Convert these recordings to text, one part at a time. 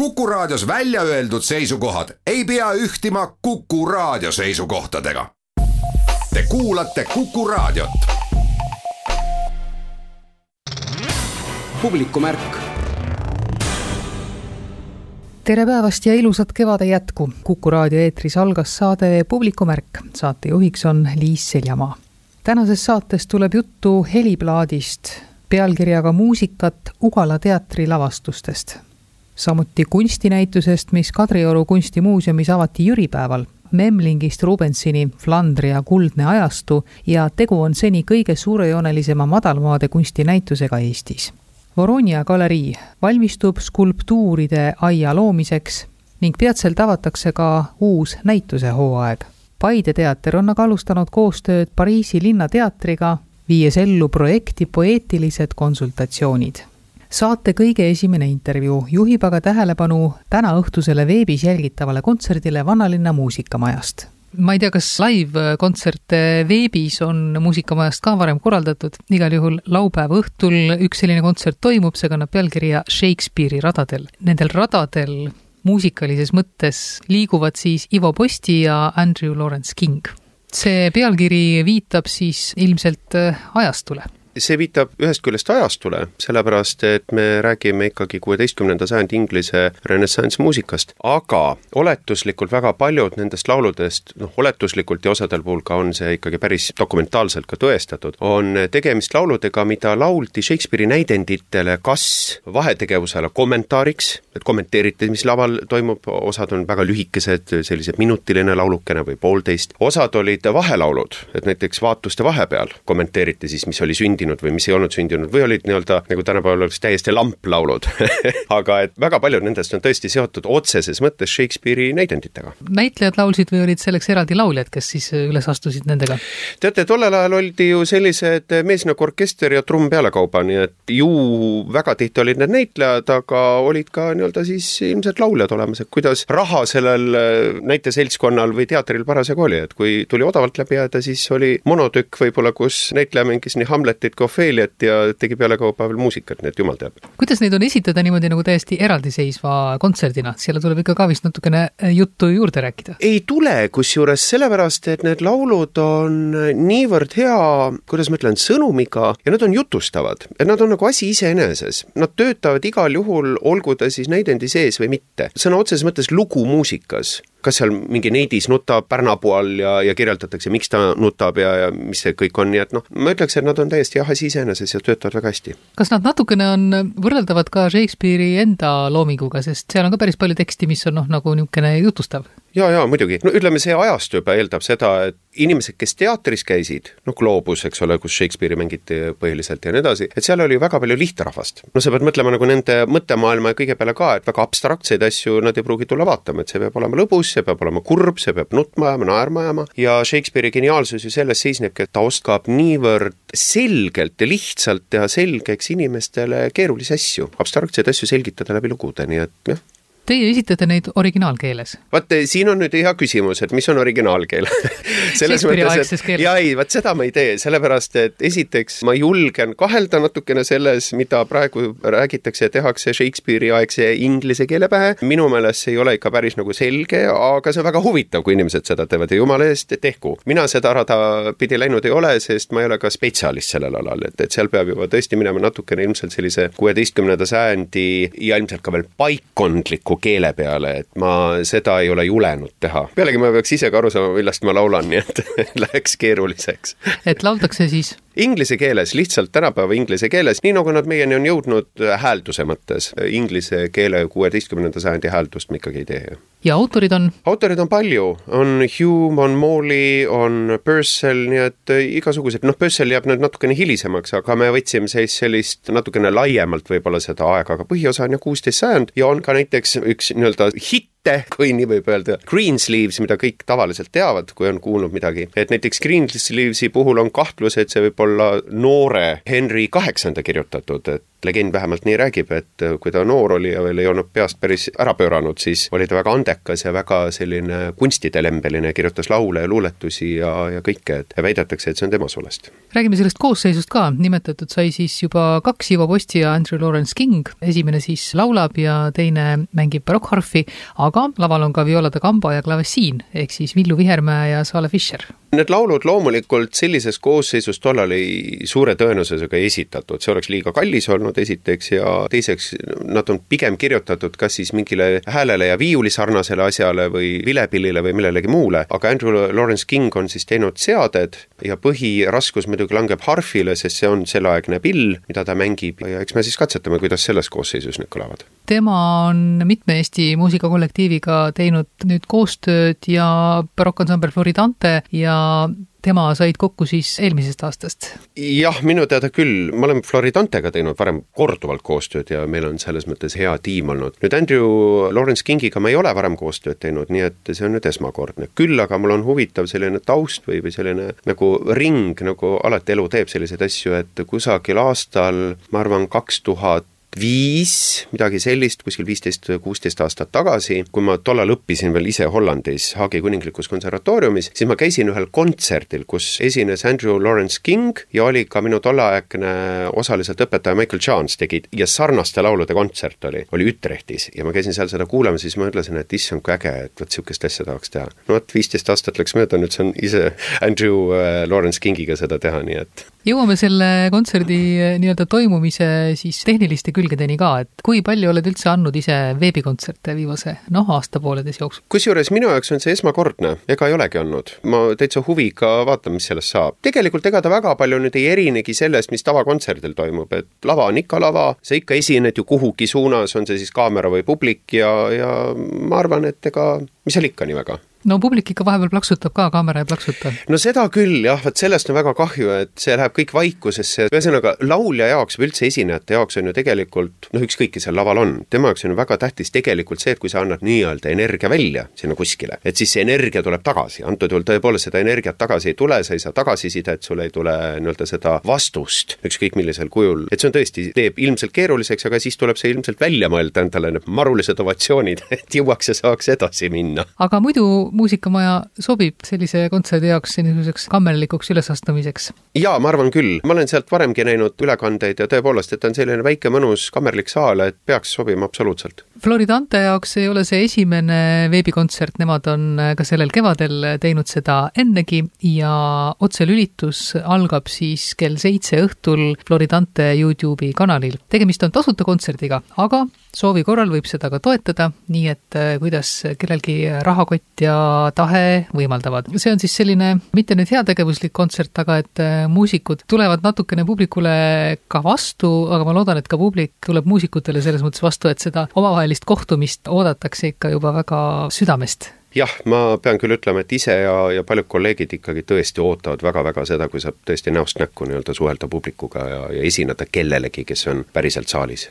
Kuku Raadios välja öeldud seisukohad ei pea ühtima Kuku Raadio seisukohtadega. Te kuulate Kuku Raadiot. publikumärk tere päevast ja ilusat kevade jätku. Kuku raadio eetris algas saade Publikumärk. saatejuhiks on Liis Seljamaa. tänases saates tuleb juttu heliplaadist pealkirjaga Muusikat Ugala teatri lavastustest. Samuti kunstinäitusest, mis Kadrioru kunstimuuseumis avati jüripäeval. Memlingist Rubensini Flandri ja Kuldne ajastu ja tegu on seni kõige suurejoonelisema madalmaade kunstinäitusega Eestis Voronia galerii valmistub skulptuuride aia loomiseks ning peatselt avatakse ka uus näitusehooaeg. Paide teater on aga alustanud koostööd Pariisi Linnateatriga, viies ellu projekti Poeetilised konsultatsioonid. Saate kõige esimene intervjuu juhib aga tähelepanu tänaõhtusele veebis jälgitavale kontserdile Vanalinna muusikamajast ma ei tea, kas live-kontserte veebis on Muusikamajast ka varem korraldatud, igal juhul laupäeva õhtul üks selline kontsert toimub, see kannab pealkirja Shakespeare'i radadel. Nendel radadel muusikalises mõttes liiguvad siis Ivo Posti ja Andrew Lawrence King. see pealkiri viitab siis ilmselt ajastule see viitab ühest küljest ajastule, sellepärast et me räägime ikkagi kuueteistkümnenda sajandi Inglise renessanssmuusikast, aga oletuslikult väga paljud nendest lauludest, noh oletuslikult ja osadel puhul ka on see ikkagi päris dokumentaalselt ka tõestatud, on tegemist lauludega, mida lauldi Shakespeare'i näidenditele kas vahetegevusele kommentaariks, et kommenteeriti, mis laval toimub, osad on väga lühikesed, sellised minutiline laulukene või poolteist, osad olid vahelaulud, et näiteks vaatuste vahepeal kommenteeriti siis, mis oli sündinud sündinud või mis ei olnud sündinud või olid nii-öelda, nagu tänapäeval oleks täiesti lamplaulud aga et väga paljud nendest on tõesti seotud otseses mõttes Shakespeare'i näidenditega. näitlejad laulsid või olid selleks eraldi lauljad, kes siis üles astusid nendega? teate, tollel ajal oldi ju sellised mees nagu orkester ja trumm pealekauba, nii et ju väga tihti olid need näitlejad, aga olid ka nii-öelda siis ilmselt lauljad olemas, et kuidas raha sellel äh, näiteseltskonnal või teatril parasjagu oli, et kui tuli odavalt läbi jääda, siis oli monotükk võib-olla, kus näitleja mängis nii Hamletit Beatit kui Ofeliat ja tegi pealekauba veel muusikat, nii et jumal teab. kuidas neid on esitada niimoodi nagu täiesti eraldiseisva kontserdina, selle tuleb ikka ka vist natukene äh, juttu juurde rääkida? ei tule, kusjuures sellepärast, et need laulud on niivõrd hea, kuidas ma ütlen, sõnumiga ja nad on jutustavad, et nad on nagu asi iseeneses. Nad töötavad igal juhul, olgu ta siis näidendi sees või mitte. sõna otseses mõttes lugu muusikas kas seal mingi neidis nutab pärnapuu all ja, ja kirjeldatakse, miks ta nutab ja, ja mis see kõik on, nii et noh, ma ütleks, et nad on täiesti jah, asi iseeneses ja töötavad väga hästi. kas nad natukene on võrreldavad ka Shakespeare'i enda loominguga, sest seal on ka päris palju teksti, mis on noh, nagu niisugune jutustav? jaa, jaa, muidugi, no ütleme, see ajastu juba eeldab seda, et inimesed, kes teatris käisid, noh, Gloobus, eks ole, kus Shakespeare'i mängiti põhiliselt ja nii edasi, et seal oli väga palju lihtrahvast. no sa pead mõtlema nagu nende mõttemaailma ja kõige peale ka, et väga abstraktseid asju nad ei pruugi tulla vaatama, et see peab olema lõbus, see peab olema kurb, see peab nutma ajama, naerma ajama. Ja Shakespeare'i geniaalsus ju selles seisnebki, et ta oskab niivõrd selgelt ja lihtsalt teha selgeks inimestele keerulisi asju, abstraktseid asju selgitada läbi lugude, nii et jah Teie esitate neid originaalkeeles? vaat siin on nüüd hea küsimus, et mis on originaalkeel selles mõttes, et jaa ei, vaat seda ma ei tee, sellepärast et esiteks ma julgen kahelda natukene selles, mida praegu räägitakse ja tehakse Shakespeare'i aegse inglise keele pähe. minu meelest see ei ole ikka päris nagu selge, aga see on väga huvitav, kui inimesed seda teevad ja jumala eest, tehku. mina seda rada pidi läinud ei ole, sest ma ei ole ka spetsialist sellel alal, et, et seal peab juba tõesti minema natukene ilmselt sellise kuueteistkümnenda sajandi ja ilmselt ka veel paikkondliku keele peale, et ma seda ei ole julenud teha. pealegi ma peaks ise ka aru saama, millest ma laulan, nii et läheks keeruliseks. et lauldakse siis? Inglise keeles, lihtsalt tänapäeva inglise keeles, nii nagu nad meieni on jõudnud häälduse mõttes. Inglise keele kuueteistkümnenda sajandi hääldust me ikkagi ei tee. ja autorid on? autorid on palju, on Hume, on Morley, on Purcell, nii et igasugused, noh, Purcell jääb nüüd natukene hilisemaks, aga me võtsime siis sellist natukene laiemalt võib-olla seda aega, aga põhiosa on jah kuusteist sajand ja on ka näiteks üks nii-öelda hitte, kui nii võib öelda, Greensleeves, mida kõik tavaliselt teavad, kui on kuulnud midagi. et näiteks Greensleevesi puhul on kahtlus, et see võib olla noore Henry kaheksanda kirjutatud, et legend vähemalt nii räägib, et kui ta noor oli ja veel ei olnud peast päris ära pööranud, siis oli ta väga andekas ja väga selline kunstitelembeline, kirjutas laule ja luuletusi ja, ja kõike, et väidetakse, et see on tema sulest. räägime sellest koosseisust ka, nimetatud sai siis juba kaks Ivo Posti ja Andrew Lawrence King, esimene siis laulab ja teine mängib barokkharfi, aga laval on ka Viola da Gamba ja klavessiin, ehk siis Villu Vihermäe ja Saale Fischer. Need laulud loomulikult sellises koosseisus tollal ei suure tõenäosusega ei esitatud, see oleks liiga kallis olnud esiteks ja teiseks nad on pigem kirjutatud kas siis mingile häälele ja viiuli sarnasele asjale või vilepillile või millelegi muule, aga Andrew Lawrence King on siis teinud seaded ja põhiraskus muidugi langeb harfile, sest see on selleaegne pill, mida ta mängib ja eks me siis katsetame, kuidas selles koosseisus need kõlavad. tema on mitme Eesti muusikakollektiiviga teinud nüüd koostööd ja barokkansambel Floridante ja tema said kokku siis eelmisest aastast? jah, minu teada küll, ma olen Floridantega teinud varem korduvalt koostööd ja meil on selles mõttes hea tiim olnud. nüüd Andrew Lawrence Kingiga ma ei ole varem koostööd teinud, nii et see on nüüd esmakordne. küll aga mul on huvitav selline taust või, või selline nagu ring, nagu alati elu teeb selliseid asju, et kusagil aastal, ma arvan, kaks tuhat viis, midagi sellist, kuskil viisteist, kuusteist aastat tagasi, kui ma tollal õppisin veel ise Hollandis Haagi kuninglikus konservatooriumis, siis ma käisin ühel kontserdil, kus esines Andrew Lawrence King ja oli ka minu tolleaegne osaliselt õpetaja Michael Chance tegi ja sarnaste laulude kontsert oli, oli Ütrechtis ja ma käisin seal seda kuulamas, siis ma mõtlesin, et issand, kui äge, et vot niisugust asja tahaks teha. no vot, viisteist aastat läks mööda, nüüd saan ise Andrew äh, Lawrence Kingiga seda teha, nii et jõuame selle kontserdi eh, nii-öelda toimumise siis tehniliste külgedeni ka, et kui palju oled üldse andnud ise veebikontserte viimase noh, aasta-pooleteise jooksul? kusjuures minu jaoks on see esmakordne, ega ei olegi olnud. ma täitsa huviga vaatan, mis sellest saab. tegelikult ega ta väga palju nüüd ei erinegi sellest, mis tavakontserdil toimub, et lava on ikka lava, sa ikka esined ju kuhugi suunas, on see siis kaamera või publik ja, ja ma arvan, et ega mis seal ikka nii väga no publik ikka vahepeal plaksutab ka, kaamera ei plaksuta. no seda küll jah, vot sellest on väga kahju, et see läheb kõik vaikusesse, ühesõnaga laulja jaoks või üldse esinejate jaoks on ju tegelikult noh, ükskõik, kes seal laval on, tema jaoks on ju väga tähtis tegelikult see, et kui sa annad nii-öelda energia välja sinna kuskile, et siis see energia tuleb tagasi, antud juhul tõepoolest seda energiat tagasi ei tule, sa ei saa tagasisidet, sul ei tule nii-öelda seda vastust, ükskõik millisel kujul, et see on tõesti, teeb ilmselt keeruliseks, aga siis tuleb see ilmselt välja mõelda endale need marulised ovatsioonid, et jõuaks ja saaks edasi minna. aga muidu muusikamaja sobib sellise kontserdi jaoks niisuguseks kammerlikuks ülesastumiseks? jaa, ma arvan küll, ma olen sealt varemgi näinud ülekandeid ja tõepoolest, et on selline väike mõnus kammerlik saal, et peaks sobima absoluutselt. Floridante jaoks ei ole see esimene veebikontsert, nemad on ka sellel kevadel teinud seda ennegi ja otselülitus algab siis kell seitse õhtul Floridante Youtube'i kanalil. tegemist on tasuta kontserdiga, aga soovi korral võib seda ka toetada, nii et kuidas kellelgi rahakott ja tahe võimaldavad. see on siis selline mitte nüüd heategevuslik kontsert, aga et äh, muusikud tulevad natukene publikule ka vastu, aga ma loodan, et ka publik tuleb muusikutele selles mõttes vastu, et seda omavahelist kohtumist oodatakse ikka juba väga südamest. Jah, ma pean küll ütlema, et ise ja, ja paljud kolleegid ikkagi tõesti ootavad väga-väga seda, kui saab tõesti näost näkku nii-öelda suhelda publikuga ja, ja esineda kellelegi, kes on päriselt saalis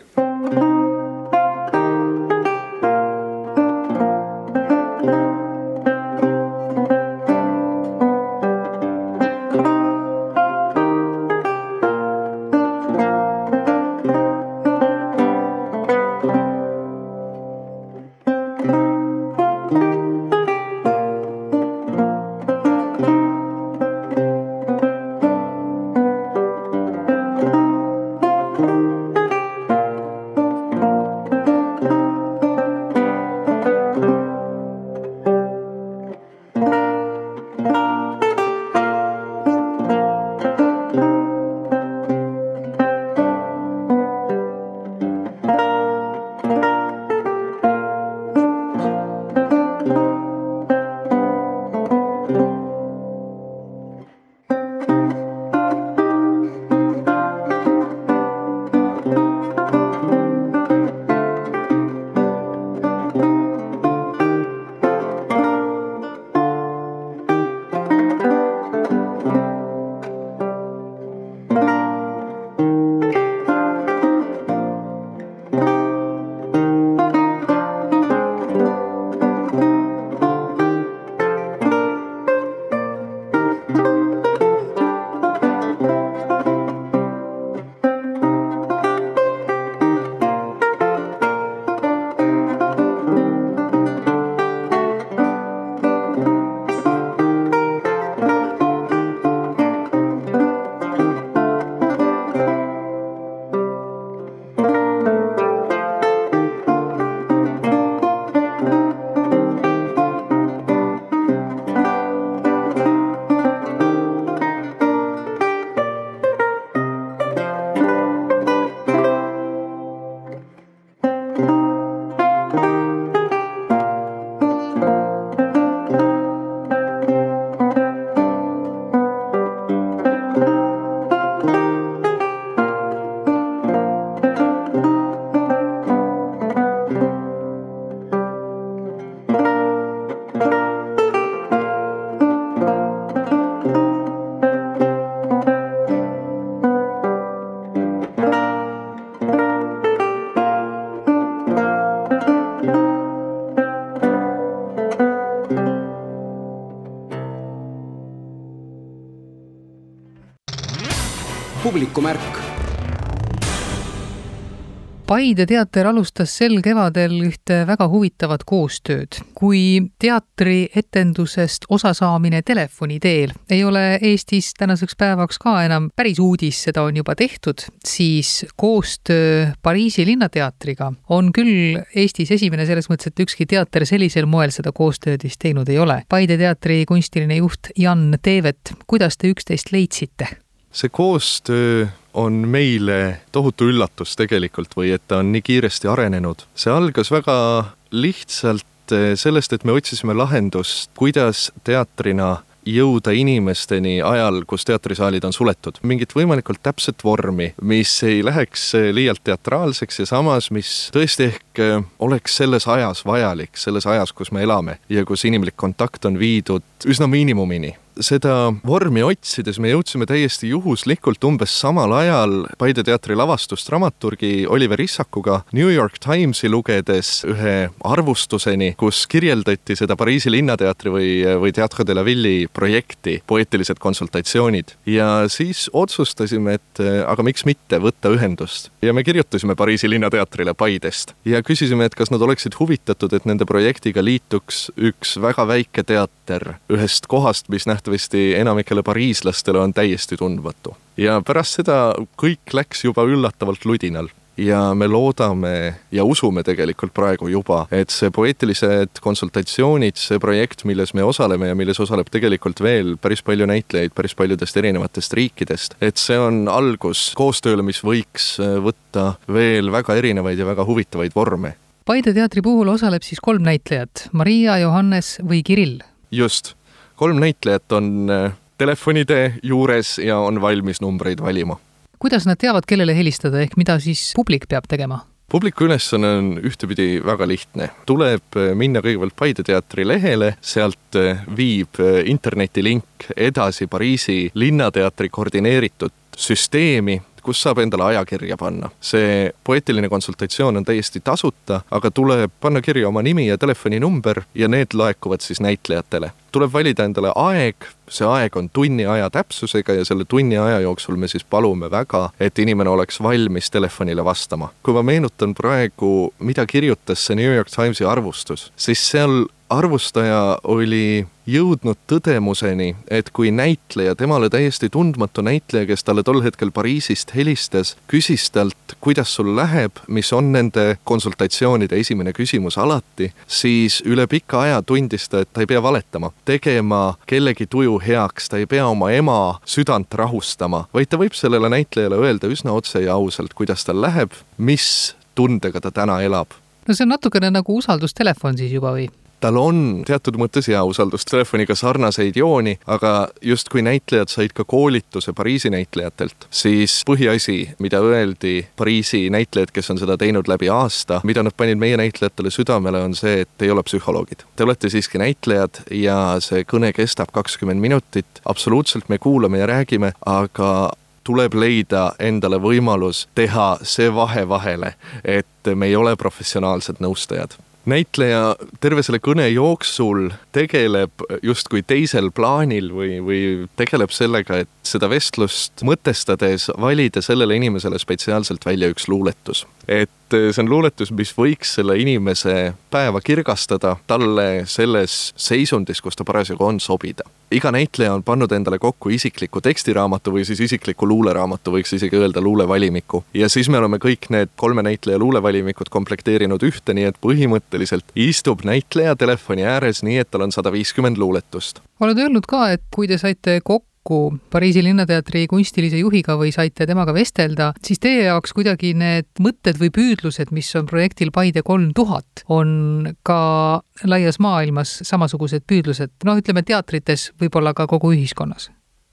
Paide teater alustas sel kevadel ühte väga huvitavat koostööd. kui teatrietendusest osasaamine telefoni teel ei ole Eestis tänaseks päevaks ka enam päris uudis, seda on juba tehtud, siis koostöö Pariisi Linnateatriga on küll Eestis esimene selles mõttes, et ükski teater sellisel moel seda koostööd vist teinud ei ole. Paide teatri kunstiline juht Jan Teevet, kuidas te üksteist leidsite? see koostöö on meile tohutu üllatus tegelikult või et ta on nii kiiresti arenenud. see algas väga lihtsalt eh, sellest, et me otsisime lahendust, kuidas teatrina jõuda inimesteni ajal, kus teatrisaalid on suletud. mingit võimalikult täpset vormi, mis ei läheks eh, liialt teatraalseks ja samas, mis tõesti ehk eh, oleks selles ajas vajalik, selles ajas, kus me elame ja kus inimlik kontakt on viidud üsna miinimumini seda vormi otsides me jõudsime täiesti juhuslikult umbes samal ajal Paide teatri lavastust dramaturgi Oliver Issakuga New York Timesi lugedes ühe arvustuseni, kus kirjeldati seda Pariisi Linnateatri või, või Teatre de la Ville'i projekti, poeetilised konsultatsioonid. ja siis otsustasime, et aga miks mitte võtta ühendust. ja me kirjutasime Pariisi Linnateatrile Paidest ja küsisime, et kas nad oleksid huvitatud, et nende projektiga liituks üks väga väike teater ühest kohast, mis nähtavasti arvatavasti enamikele pariislastele on täiesti tundmatu. ja pärast seda kõik läks juba üllatavalt ludinal ja me loodame ja usume tegelikult praegu juba, et see poeetilised konsultatsioonid, see projekt, milles me osaleme ja milles osaleb tegelikult veel päris palju näitlejaid päris paljudest erinevatest riikidest, et see on algus koostööle, mis võiks võtta veel väga erinevaid ja väga huvitavaid vorme. Paide teatri puhul osaleb siis kolm näitlejat, Maria, Johannes või Kirill? just kolm näitlejat on äh, telefonide juures ja on valmis numbreid valima. kuidas nad teavad, kellele helistada, ehk mida siis publik peab tegema? publiku ülesanne on ühtepidi väga lihtne, tuleb äh, minna kõigepealt Paide teatri lehele, sealt äh, viib internetilink edasi Pariisi Linnateatri koordineeritud süsteemi, kus saab endale ajakirja panna. see poeetiline konsultatsioon on täiesti tasuta, aga tuleb panna kirja oma nimi ja telefoninumber ja need laekuvad siis näitlejatele. tuleb valida endale aeg, see aeg on tunni aja täpsusega ja selle tunni aja jooksul me siis palume väga, et inimene oleks valmis telefonile vastama. kui ma meenutan praegu, mida kirjutas see New York Timesi arvustus, siis seal arvustaja oli jõudnud tõdemuseni, et kui näitleja, temale täiesti tundmatu näitleja, kes talle tol hetkel Pariisist helistas, küsis talt, kuidas sul läheb, mis on nende konsultatsioonide esimene küsimus alati, siis üle pika aja tundis ta, et ta ei pea valetama, tegema kellegi tuju heaks, ta ei pea oma ema südant rahustama, vaid ta võib sellele näitlejale öelda üsna otse ja ausalt, kuidas tal läheb, mis tundega ta täna elab no see on natukene nagu usaldustelefon siis juba või? Tal on teatud mõttes hea usaldus telefoniga sarnaseid jooni, aga justkui näitlejad said ka koolituse Pariisi näitlejatelt, siis põhiasi, mida öeldi Pariisi näitlejad, kes on seda teinud läbi aasta, mida nad panid meie näitlejatele südamele, on see, et ei ole psühholoogid. Te olete siiski näitlejad ja see kõne kestab kakskümmend minutit, absoluutselt me kuulame ja räägime, aga tuleb leida endale võimalus teha see vahe vahele, et me ei ole professionaalsed nõustajad näitleja terve selle kõne jooksul tegeleb justkui teisel plaanil või, või tegeleb sellega, et seda vestlust mõtestades valida sellele inimesele spetsiaalselt välja üks luuletus. Et see on luuletus, mis võiks selle inimese päeva kirgastada, talle selles seisundis, kus ta parasjagu on, sobida. iga näitleja on pannud endale kokku isikliku tekstiraamatu või siis isikliku luuleraamatu, võiks isegi öelda luulevalimiku. ja siis me oleme kõik need kolme näitleja luulevalimikud komplekteerinud ühte, nii et põhimõtteliselt istub näitleja telefoni ääres nii, et tal on sada viiskümmend luuletust. oled öelnud ka, et kui te saite kokku kokku Pariisi Linnateatri kunstilise juhiga või saite temaga vestelda, siis teie jaoks kuidagi need mõtted või püüdlused, mis on projektil Paide kolm tuhat, on ka laias maailmas samasugused püüdlused, noh, ütleme teatrites, võib-olla ka kogu ühiskonnas?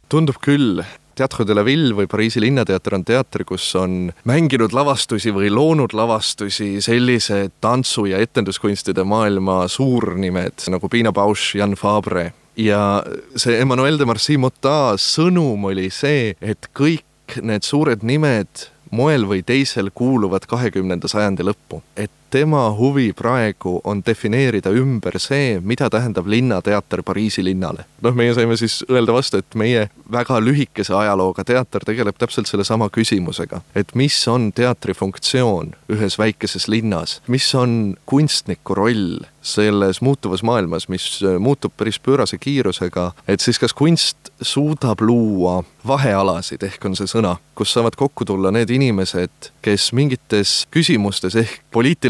tundub küll, Teatre de la Ville või Pariisi Linnateater on teater, kus on mänginud lavastusi või loonud lavastusi sellised tantsu- ja etenduskunstide maailma suurnimed nagu Piina Bausch, Jan Fabre ja see Emmanuel de Marcy Mota sõnum oli see, et kõik need suured nimed moel või teisel kuuluvad kahekümnenda sajandi lõppu. et tema huvi praegu on defineerida ümber see, mida tähendab linnateater Pariisi linnale. noh, meie saime siis öelda vastu, et meie väga lühikese ajalooga teater tegeleb täpselt sellesama küsimusega, et mis on teatri funktsioon ühes väikeses linnas, mis on kunstniku roll selles muutuvas maailmas, mis äh, muutub päris pöörase kiirusega, et siis kas kunst suudab luua vahealasid, ehk on see sõna, kus saavad kokku tulla need inimesed, kes mingites küsimustes ehk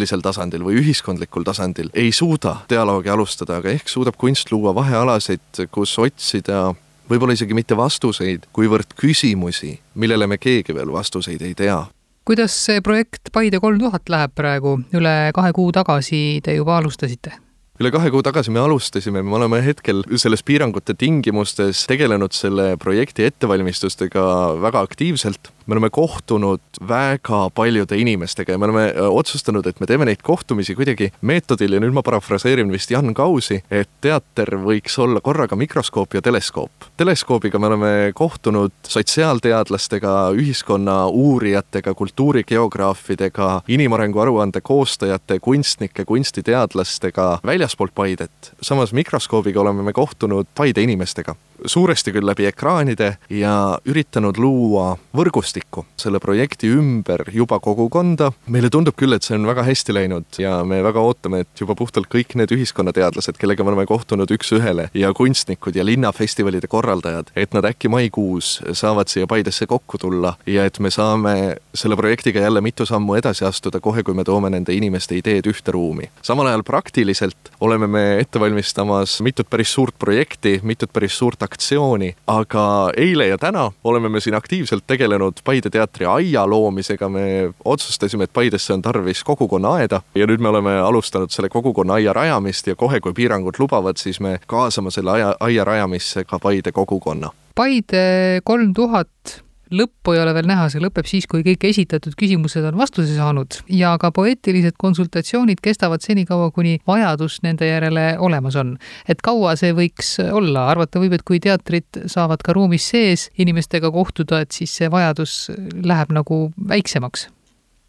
poliitilisel tasandil või ühiskondlikul tasandil ei suuda dialoogi alustada, aga ehk suudab kunst luua vahealasid, kus otsida võib-olla isegi mitte vastuseid, kuivõrd küsimusi, millele me keegi veel vastuseid ei tea. Kuidas see projekt Paide kolm tuhat läheb praegu, üle kahe kuu tagasi te juba alustasite? üle kahe kuu tagasi me alustasime, me oleme hetkel selles piirangute tingimustes tegelenud selle projekti ettevalmistustega väga aktiivselt me oleme kohtunud väga paljude inimestega ja me oleme äh, otsustanud, et me teeme neid kohtumisi kuidagi meetodil ja nüüd ma parafraseerin vist Jan Kausi, et teater võiks olla korraga mikroskoop ja teleskoop. teleskoobiga me oleme kohtunud sotsiaalteadlastega, ühiskonna uurijatega, kultuurigeograafidega, inimarengu aruande koostajate, kunstnike, kunstiteadlastega väljaspoolt Paidet. samas mikroskoobiga oleme me kohtunud Paide inimestega suuresti küll läbi ekraanide ja üritanud luua võrgustikku selle projekti ümber juba kogukonda. meile tundub küll, et see on väga hästi läinud ja me väga ootame, et juba puhtalt kõik need ühiskonnateadlased, kellega me oleme kohtunud üks-ühele ja kunstnikud ja linnafestivalide korraldajad, et nad äkki maikuus saavad siia Paidesse kokku tulla ja et me saame selle projektiga jälle mitu sammu edasi astuda, kohe kui me toome nende inimeste ideed ühte ruumi. samal ajal praktiliselt oleme me ette valmistamas mitut päris suurt projekti, mitut päris suurt aktsiooni, aga eile ja täna oleme me siin aktiivselt tegelenud Paide teatri aia loomisega, me otsustasime, et Paidesse on tarvis kogukonnaaeda ja nüüd me oleme alustanud selle kogukonnaaia rajamist ja kohe, kui piirangud lubavad, siis me kaasame selle aia, aia rajamisse ka Paide kogukonna. Paide kolm tuhat lõppu ei ole veel näha, see lõpeb siis, kui kõik esitatud küsimused on vastuse saanud. Ja ka poeetilised konsultatsioonid kestavad senikaua, kuni vajadus nende järele olemas on. et kaua see võiks olla, arvata võib, et kui teatrid saavad ka ruumis sees inimestega kohtuda, et siis see vajadus läheb nagu väiksemaks.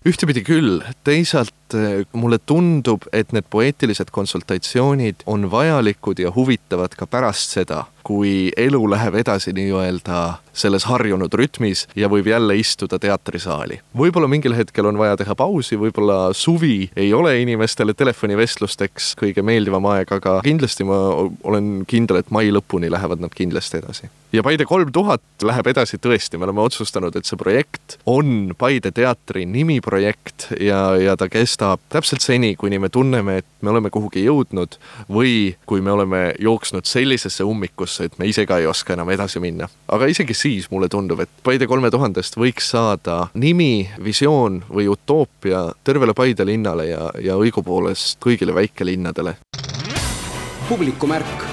Ühtepidi küll, teisalt eh, mulle tundub, et need poeetilised konsultatsioonid on vajalikud ja huvitavad ka pärast seda, kui elu läheb edasi nii-öelda selles harjunud rütmis ja võib jälle istuda teatrisaali. võib-olla mingil hetkel on vaja teha pausi, võib-olla suvi ei ole inimestele telefonivestlusteks kõige meeldivam aeg, aga kindlasti ma olen kindel, et mai lõpuni lähevad nad kindlasti edasi. ja Paide kolm tuhat läheb edasi tõesti, me oleme otsustanud, et see projekt on Paide teatri nimiprojekt ja, ja ta kestab täpselt seni, kuni me tunneme, et me oleme kuhugi jõudnud või kui me oleme jooksnud sellisesse ummikusse, et me ise ka ei oska enam edasi minna. aga isegi siis siis mulle tundub, et Paide kolme tuhandest võiks saada nimi, visioon või utoopia tervele Paide linnale ja, ja õigupoolest kõigile väikelinnadele. publikumärk.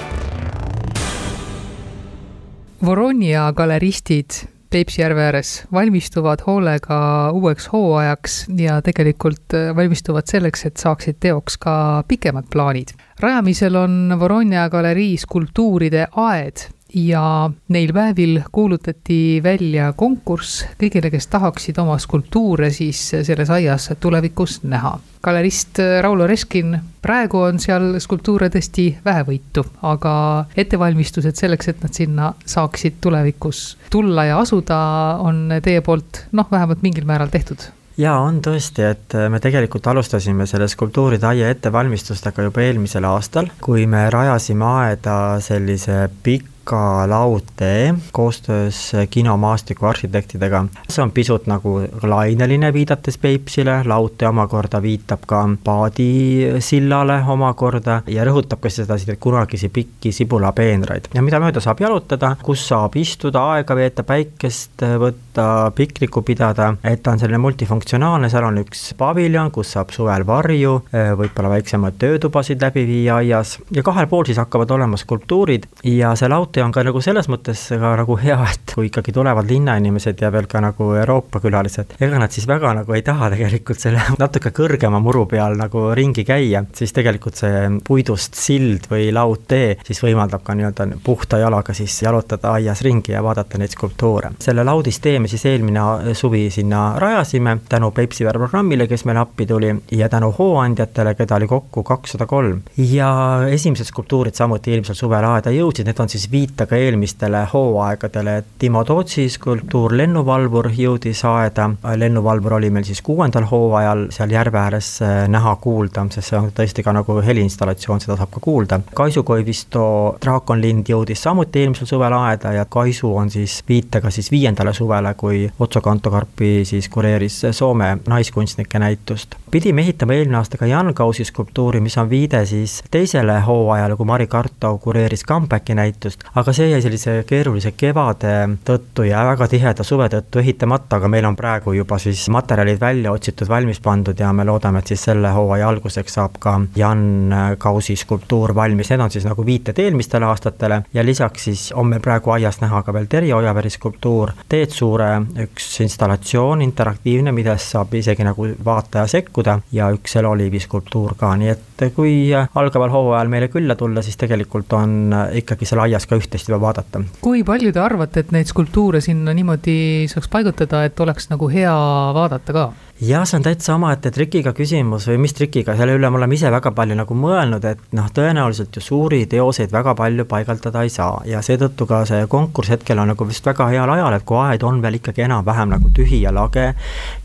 Voronia galeristid Peipsi järve ääres valmistuvad hoolega uueks hooajaks ja tegelikult valmistuvad selleks, et saaksid teoks ka pikemad plaanid. rajamisel on Voronia galerii skulptuuride aed ja neil päevil kuulutati välja konkurss kõigile, kes tahaksid oma skulptuure siis selles aias tulevikus näha. galerist Raulo Reskin, praegu on seal skulptuure tõesti vähevõitu, aga ettevalmistused selleks, et nad sinna saaksid tulevikus tulla ja asuda, on teie poolt noh, vähemalt mingil määral tehtud jaa, on tõesti, et me tegelikult alustasime selle skulptuuride aia ettevalmistustega juba eelmisel aastal, kui me rajasime aeda sellise pika pika laudtee koostöös kinomaastiku arhitektidega. see on pisut nagu laineline, viidates Peipsile, laudtee omakorda viitab ka paadisillale omakorda ja rõhutab ka seda kunagisi pikki sibulapeenraid. Ja mida mööda saab jalutada, kus saab istuda, aega veeta, päikest võtta, piknikku pidada, et ta on selline multifunktsionaalne, seal on üks paviljon, kus saab suvel varju, võib-olla väiksemaid töötubasid läbi viia aias ja kahel pool siis hakkavad olema skulptuurid ja see laud samuti on ka nagu selles mõttes ka nagu hea, et kui ikkagi tulevad linnainimesed ja veel ka nagu Euroopa külalised, ega nad siis väga nagu ei taha tegelikult selle natuke kõrgema muru peal nagu ringi käia, siis tegelikult see puidust sild või laudtee siis võimaldab ka nii-öelda puhta jalaga siis jalutada aias ringi ja vaadata neid skulptuure. selle laudistee, me siis eelmine suvi sinna rajasime tänu Peipsiveere programmile, kes meile appi tuli ja tänu hooandjatele, keda oli kokku kakssada kolm. ja esimesed skulptuurid samuti eelmisel suvel aeda jõudsid, need on siis viitega eelmistele hooaegadele, Timo Tootsi skulptuur Lennuvalvur jõudis aeda, lennuvalvur oli meil siis kuuendal hooajal seal järve ääres äh, näha-kuulda, sest see on tõesti ka nagu heliinstallatsioon, seda saab ka kuulda. Kaisu Koivisto draakonlind jõudis samuti eelmisel suvel aeda ja Kaisu on siis viitega siis viiendale suvele, kui Otso Kantokarpi siis kureeris Soome naiskunstnike näitust. pidime ehitama eelmine aasta ka Jan Kausi skulptuuri, mis on viide siis teisele hooajale, kui Mari Kartau kureeris Comebacki näitust, aga see jäi sellise keerulise kevade tõttu ja väga tiheda suve tõttu ehitamata, aga meil on praegu juba siis materjalid välja otsitud, valmis pandud ja me loodame, et siis selle hooaja alguseks saab ka Jan Kausi skulptuur valmis, need on siis nagu viited eelmistele aastatele ja lisaks siis on meil praegu aias näha ka veel Terje Ojaveri skulptuur, Teet Suure üks installatsioon, interaktiivne, millest saab isegi nagu vaataja sekkuda ja üks Eloliivi skulptuur ka, nii et kui algaval hooajal meile külla tulla, siis tegelikult on ikkagi seal aias ka üht-teist juba vaadata. kui palju te arvate, et neid skulptuure sinna niimoodi saaks paigutada, et oleks nagu hea vaadata ka? Jah, see on täitsa omaette trikiga küsimus või mis trikiga, selle üle me oleme ise väga palju nagu mõelnud, et noh, tõenäoliselt ju suuri teoseid väga palju paigaldada ei saa ja seetõttu ka see konkurss hetkel on nagu vist väga heal ajal, et kui aed on veel ikkagi enam-vähem nagu tühi ja lage,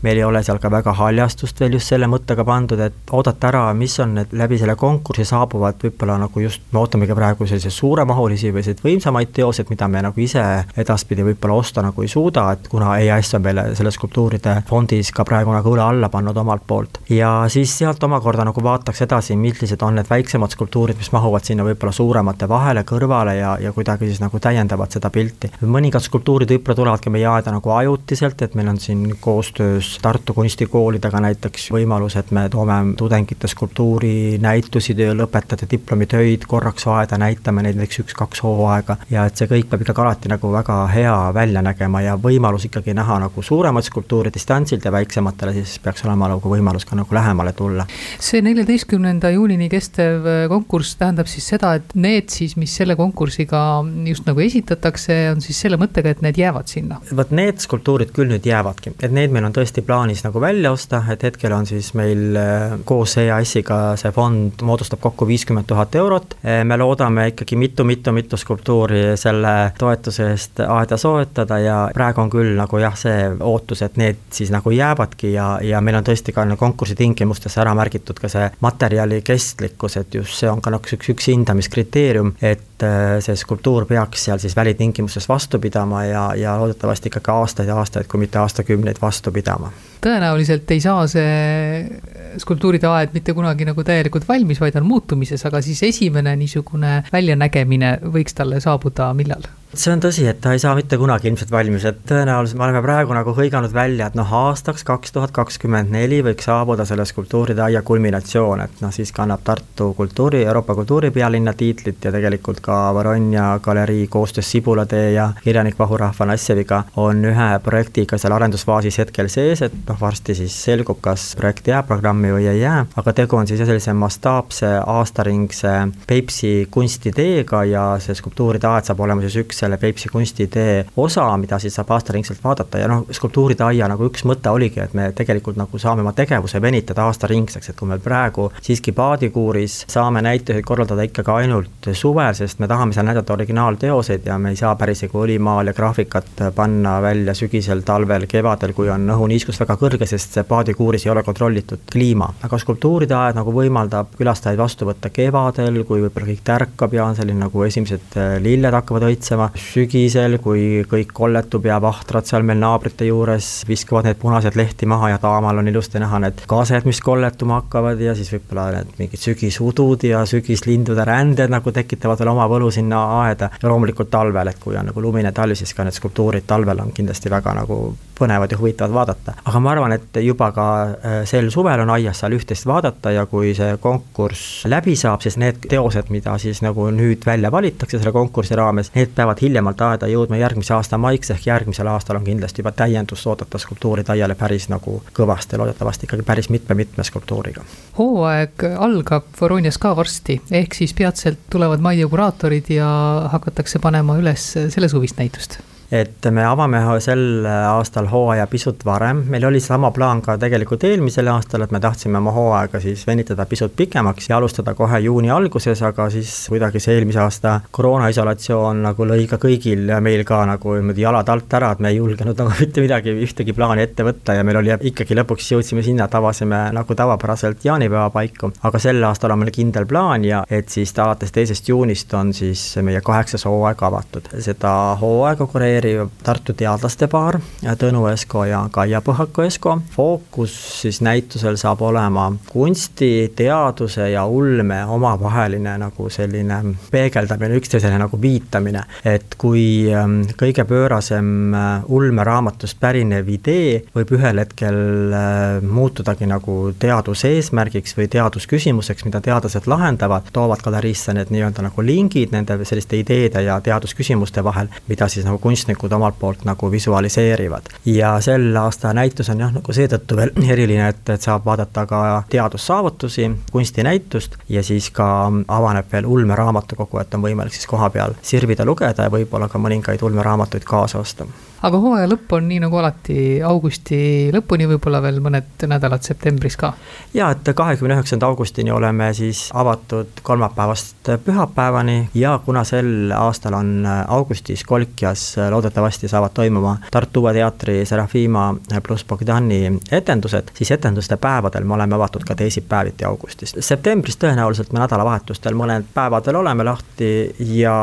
meil ei ole seal ka väga haljastust veel just selle mõttega pandud, et oodata ära, mis on need läbi selle konkursi saabuvad võib-olla nagu just, me ootamegi praegu selliseid suuremahulisi või selliseid võimsamaid teoseid, mida me nagu ise edaspidi võib-olla osta nagu ei suuda, et kuna EAS on meile selle skulptuuride fondis ka praegu nagu õle alla pannud omalt poolt. ja siis sealt omakorda nagu vaataks edasi, millised on need väiksemad skulptuurid, mis mahuvad sinna võib-olla suuremate vahele, kõrvale ja, ja kuidagi siis nagu täiendavad seda pilti. mõningad skulptuurid võib-olla tulevadki meie aeda nagu ajutiselt, et meil on siin koostöös Tartu kunstikoolidega näiteks võimalus, et me toome tudengite skulptuurinäitusi, lõpetajate diplomitöid korraks aeda, näitame neid näiteks üks-kaks hooaega ja et see kõik peab ikkagi alati nagu väga hea välja nägema ja võimalus ikkagi näha nagu suuremaid skulptuure distantsilt ja väiksematele peale, siis peaks olema nagu võimalus ka nagu lähemale tulla. see neljateistkümnenda juunini kestev äh, konkurss tähendab siis seda, et need siis, mis selle konkursiga just nagu esitatakse, on siis selle mõttega, et need jäävad sinna? vot need skulptuurid küll nüüd jäävadki, et need meil on tõesti plaanis nagu välja osta, et hetkel on siis meil äh, koos EAS-iga see fond moodustab kokku viiskümmend tuhat eurot. Äh, me loodame ikkagi mitu-mitu-mitu skulptuuri selle toetuse eest aeda soetada ja praegu on küll nagu jah, see ootus, et need siis nagu jäävadki ja ja, ja meil on tõesti ka konkursi tingimustes ära märgitud ka see materjali kestlikkus, et just see on ka nagu üks, üks hindamiskriteerium, et äh, see skulptuur peaks seal siis välitingimustes vastu pidama ja, ja loodetavasti ikkagi aastaid ja aastaid, kui mitte aastakümneid vastu pidama. tõenäoliselt ei saa see skulptuuride aed mitte kunagi nagu täielikult valmis, vaid on muutumises, aga siis esimene niisugune väljanägemine võiks talle saabuda millal? See on tõsi, et ta ei saa mitte kunagi ilmselt valmis, et tõenäoliselt me oleme praegu nagu hõiganud välja, et noh, aastaks kaks tuhat kakskümmend neli võiks saabuda selle skulptuuride aia kulminatsioon, et noh, siis kannab Tartu kultuuri, Euroopa kultuuripealinna tiitlit ja tegelikult ka Varonia galerii koostöös Sibulatee ja kirjanik Vahurahva Nassjeviga on ühe projektiga seal arendusfaasis hetkel sees, et noh, varsti siis selgub, kas projekt jääb programmi või ei jää, aga tegu on siis sellise mastaapse aastaringse Peipsi kunstiteega ja see skulptuuride aed saab olema siis üks selle Peipsi kunstitee osa, mida siis saab aastaringselt vaadata. Ja noh, skulptuuride aia nagu üks mõte oligi, et me tegelikult nagu saame oma tegevuse venitada aastaringseks, et kui me praegu siiski paadikuuris saame näituseid korraldada ikkagi ainult suvel, sest me tahame seal näidata originaalteoseid ja me ei saa päris nagu õlimaal ja graafikat panna välja sügisel, talvel, kevadel, kui on õhuniiskus väga kõrge, sest see paadikuuris ei ole kontrollitud kliima. aga skulptuuride aed nagu võimaldab külastajaid vastu võtta kevadel, kui võib-olla kõik tärkab ja on selline nagu esimesed lilled hakkavad õitsema, sügisel, kui kõik kolletub ja vahtrad seal meil naabrite juures viskavad need punased lehti maha ja taamal on ilusti näha need kased, mis kolletuma hakkavad ja siis võib-olla need mingid sügisudud ja sügislindude ränded nagu tekitavad veel oma võlu sinna aeda. ja loomulikult talvel, et kui on nagu lumine talv, siis ka need skulptuurid talvel on kindlasti väga nagu põnevad ja huvitavad vaadata. aga ma arvan, et juba ka äh, sel suvel on aias seal üht-teist vaadata ja kui see konkurss läbi saab, siis need teosed, mida siis nagu nüüd välja valitakse selle konkursi raames, need peavad hiljemalt aeda jõudma järgmise aasta maiks, ehk järgmisel aastal on kindlasti juba täiendust oodata skulptuuride aiale päris nagu kõvasti, loodetavasti ikkagi päris mitme-mitme skulptuuriga. hooaeg algab Voronias ka varsti, ehk siis peatselt tulevad majja kuraatorid ja hakatakse panema üles selle suvist näitust et me avame sel aastal hooaja pisut varem, meil oli sama plaan ka tegelikult eelmisel aastal, et me tahtsime oma hooaega siis venitada pisut pikemaks ja alustada kohe juuni alguses, aga siis kuidagi see eelmise aasta koroonaisolatsioon nagu lõi ka kõigil meil ka nagu niimoodi jalad alt ära, et me ei julgenud nagu mitte midagi, ühtegi plaani ette võtta ja meil oli ikkagi lõpuks jõudsime sinna, et avasime nagu tavapäraselt jaanipäeva paiku, aga sel aastal on meil kindel plaan ja et siis alates teisest juunist on siis meie kaheksas hooaeg avatud. seda hooaega kureerib Tartu teadlaste paar, Tõnu Esko ja Kaia Põhaku Esko. fookus siis näitusel saab olema kunsti, teaduse ja ulme omavaheline nagu selline peegeldamine, üksteisele nagu viitamine. et kui ähm, kõige pöörasem äh, ulmeraamatust pärinev idee võib ühel hetkel äh, muutudagi nagu teaduse eesmärgiks või teadusküsimuseks, mida teadlased lahendavad, toovad galeriisse need nii-öelda nagu lingid nende selliste ideede ja teadusküsimuste vahel, mida siis nagu kunstnikud omalt poolt nagu visualiseerivad. ja sel aasta näitus on jah, nagu seetõttu veel eriline, et, et saab vaadata ka teadussaavutusi, kunstinäitust ja siis ka avaneb veel ulmeraamatukogu, et on võimalik siis kohapeal sirvida, lugeda ja võib-olla ka mõningaid ulmeraamatuid kaasa osta aga hooaja lõpp on nii nagu alati augusti lõpuni, võib-olla veel mõned nädalad septembris ka? ja et kahekümne üheksanda augustini oleme siis avatud kolmapäevast pühapäevani ja kuna sel aastal on augustis Kolkjas loodetavasti saavad toimuma Tartu Uue Teatri Serafima pluss Bogdani etendused, siis etenduste päevadel me oleme avatud ka teisipäeviti augustis. septembris tõenäoliselt me nädalavahetustel mõned päevadel oleme lahti ja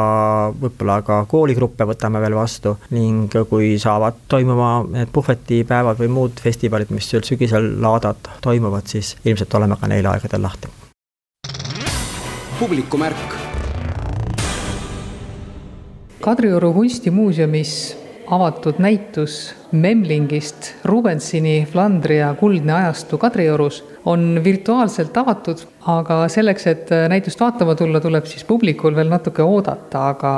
võib-olla ka kooligruppe võtame veel vastu ning kui kui saavad toimuma need puhvetipäevad või muud festivalid, mis sügisel laadad toimuvad, siis ilmselt oleme ka neil aegadel lahti. publikumärk. Kadrioru kunstimuuseumis avatud näitus Memlingist Rubensini Flandria kuldne ajastu Kadriorus on virtuaalselt avatud, aga selleks, et näitust vaatama tulla, tuleb siis publikul veel natuke oodata, aga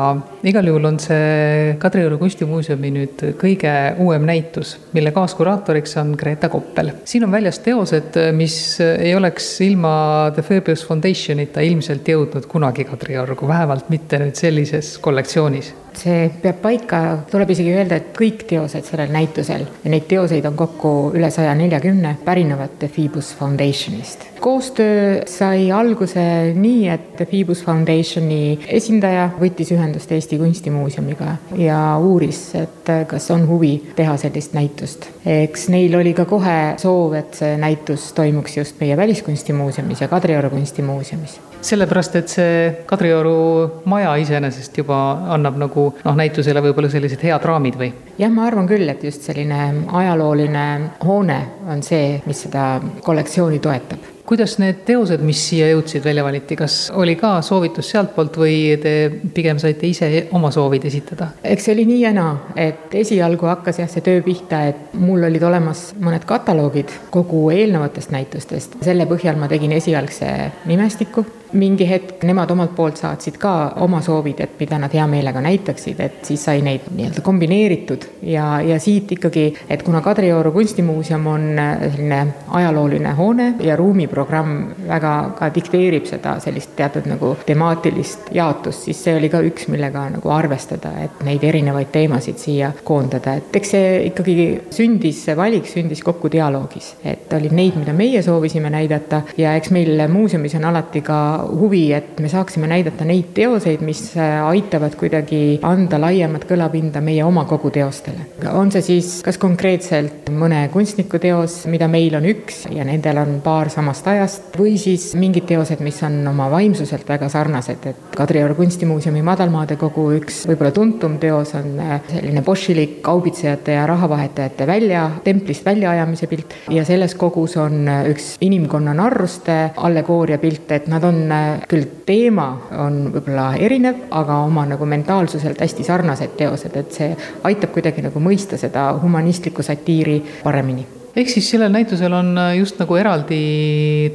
igal juhul on see Kadrioru kunstimuuseumi nüüd kõige uuem näitus, mille kaaskuraatoriks on Greta Koppel. siin on väljas teosed, mis ei oleks ilma The Fabius Foundationita ilmselt jõudnud kunagi Kadriorgu, vähemalt mitte nüüd sellises kollektsioonis see peab paika, tuleb isegi öelda, et kõik teosed sellel näitusel ja neid teoseid on kokku üle saja neljakümne, pärinevad The Phoebus Foundationist. koostöö sai alguse nii, et Phoebus Foundationi esindaja võttis ühendust Eesti Kunstimuuseumiga ja uuris, et kas on huvi teha sellist näitust. eks neil oli ka kohe soov, et see näitus toimuks just meie Väliskunstimuuseumis ja Kadrioru kunstimuuseumis sellepärast, et see Kadrioru maja iseenesest juba annab nagu noh, näitusele võib-olla sellised head raamid või? jah, ma arvan küll, et just selline ajalooline hoone on see, mis seda kollektsiooni toetab kuidas need teosed, mis siia jõudsid, välja valiti, kas oli ka soovitus sealtpoolt või te pigem saite ise oma soovid esitada? eks see oli nii ja naa, et esialgu hakkas jah, see töö pihta, et mul olid olemas mõned kataloogid kogu eelnevatest näitustest, selle põhjal ma tegin esialgse nimestiku mingi hetk nemad omalt poolt saatsid ka oma soovid, et mida nad hea meelega näitaksid, et siis sai neid nii-öelda kombineeritud ja, ja siit ikkagi, et kuna Kadrioru kunstimuuseum on äh, selline ajalooline hoone ja ruumiprogramm väga ka dikteerib seda sellist teatud nagu temaatilist jaotust, siis see oli ka üks, millega nagu arvestada, et neid erinevaid teemasid siia koondada, et eks see ikkagi sündis, see valik sündis kokku dialoogis, et olid neid, mida meie soovisime näidata ja eks meil muuseumis on alati ka huvi, et me saaksime näidata neid teoseid, mis äh, aitavad kuidagi anda laiemat kõlapinda meie oma koguteostele. on see siis kas konkreetselt mõne kunstniku teos, mida meil on üks ja nendel on paar samast ajast, või siis mingid teosed, mis on oma vaimsuselt väga sarnased, et Kadrioru kunstimuuseumi Madalmaade kogu üks võib-olla tuntum teos on äh, selline bošilik kaubitsejate ja rahavahetajate välja, templist väljaajamise pilt ja selles kogus on äh, üks inimkonna narruste allegooria pilt, et nad on küll teema on võib-olla erinev, aga oma nagu mentaalsuselt hästi sarnased teosed, et see aitab kuidagi nagu mõista seda humanistlikku satiiri paremini ehk siis sellel näitusel on just nagu eraldi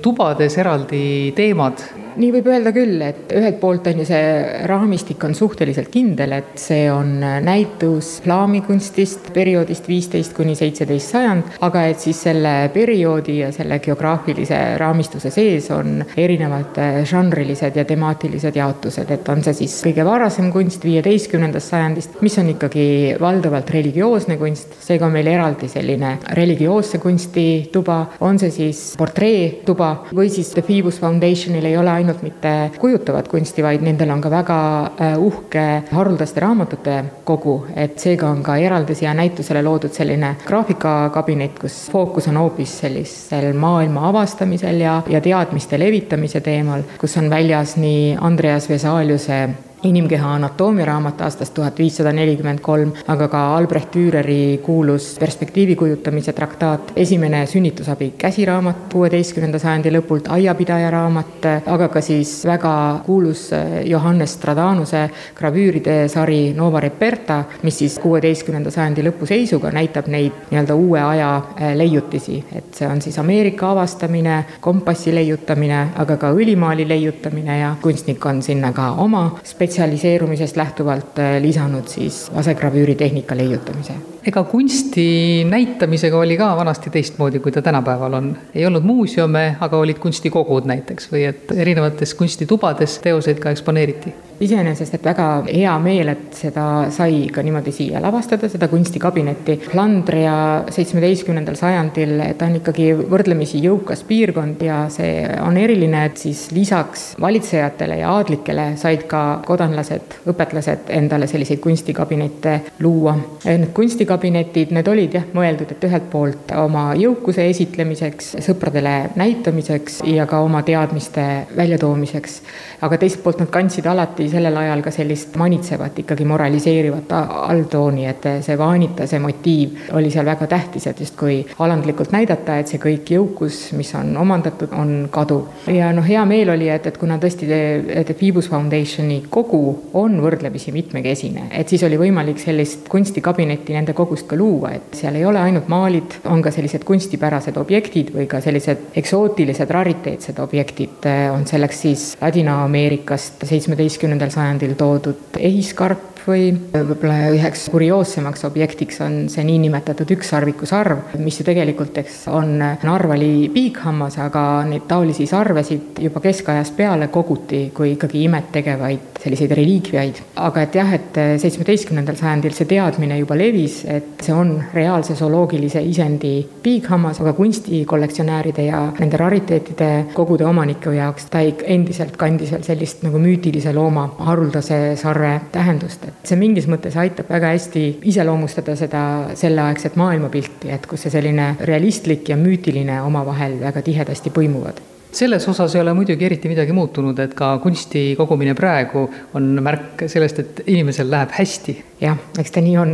tubades eraldi teemad. Nii võib öelda küll, et ühelt poolt on ju see raamistik on suhteliselt kindel, et see on näitus plaamikunstist perioodist viisteist kuni seitseteist sajand, aga et siis selle perioodi ja selle geograafilise raamistuse sees on erinevad žanrilised ja temaatilised jaotused, et on see siis kõige varasem kunst viieteistkümnendast sajandist, mis on ikkagi valdavalt religioosne kunst, seega on meil eraldi selline religioosse kunsti tuba, on see siis portreetuba või siis The Phoebus Foundationil ei ole ainult mitte kujutavat kunsti, vaid nendel on ka väga äh, uhke haruldaste raamatute kogu, et seega on ka eraldi siia näitusele loodud selline graafikakabinet, kus fookus on hoopis sellisel maailma avastamisel ja, ja teadmiste levitamise teemal, kus on väljas nii Andreas Vesaliuse inimkeha anatoomia raamat aastast tuhat viissada nelikümmend kolm, aga ka Albrecht Düreri kuulus perspektiivi kujutamise traktaat, esimene sünnitusabi käsiraamat kuueteistkümnenda sajandi lõpult, aiapidaja raamat, aga ka siis väga kuulus Johannes Stradanuse gravüüride sari Nova Reperta, mis siis kuueteistkümnenda sajandi lõpu seisuga näitab neid nii-öelda uue aja äh, leiutisi, et see on siis Ameerika avastamine, kompassi leiutamine, aga ka õlimaali leiutamine ja kunstnik on sinna ka oma spetsiaalse spetsialiseerumisest lähtuvalt äh, lisanud siis asegravüüri tehnika leiutamise. ega kunsti näitamisega oli ka vanasti teistmoodi, kui ta tänapäeval on. ei olnud muuseume, aga olid kunstikogud näiteks või et erinevates kunstitubades teoseid ka eksponeeriti iseenesest, et väga hea meel, et seda sai ka niimoodi siia lavastada, seda kunstikabinetti. Flandria seitsmeteistkümnendal sajandil, ta on ikkagi võrdlemisi jõukas piirkond ja see on eriline, et siis lisaks valitsejatele ja aadlikele said ka kodanlased, õpetlased endale selliseid kunstikabinette luua. Need kunstikabinetid, need olid jah, mõeldud, et ühelt poolt oma jõukuse esitlemiseks, sõpradele näitamiseks ja ka oma teadmiste väljatoomiseks, aga teiselt poolt nad kandsid alati sellel ajal ka sellist manitsevat, ikkagi moraliseerivat alltooni, et see vaanita, see motiiv oli seal väga tähtis, et justkui alandlikult näidata, et see kõik jõukus, mis on omandatud, on kaduv. ja noh, hea meel oli, et, et kuna tõesti The Phoebus Foundationi kogu on võrdlemisi mitmekesine, et siis oli võimalik sellist kunstikabinetti nende kogust ka luua, et seal ei ole ainult maalid, on ka sellised kunstipärased objektid või ka sellised eksootilised rariteetsed objektid, on selleks siis Ladina-Ameerikast seitsmeteistkümnenda kahekümnendal sajandil toodud ehiskarp või võib-olla üheks kurioossemaks objektiks on see niinimetatud ükssarviku sarv, mis ju tegelikult, eks, on narvali piighammas, aga neid taolisi sarvesid juba keskajast peale koguti kui ikkagi imet tegevaid selliseid reliikviaid. aga et jah, et seitsmeteistkümnendal sajandil see teadmine juba levis, et see on reaalse zooloogilise isendi piighammas, aga kunstikollektsionääride ja nende rariteetide kogude omaniku jaoks ta endiselt kandis veel sellist nagu müütilise looma haruldase sarve tähendust, et see mingis mõttes aitab väga hästi iseloomustada seda selleaegset maailmapilti, et kus see selline realistlik ja müütiline omavahel väga tihedasti põimuvad selles osas ei ole muidugi eriti midagi muutunud, et ka kunsti kogumine praegu on märk sellest, et inimesel läheb hästi. jah, eks ta nii on.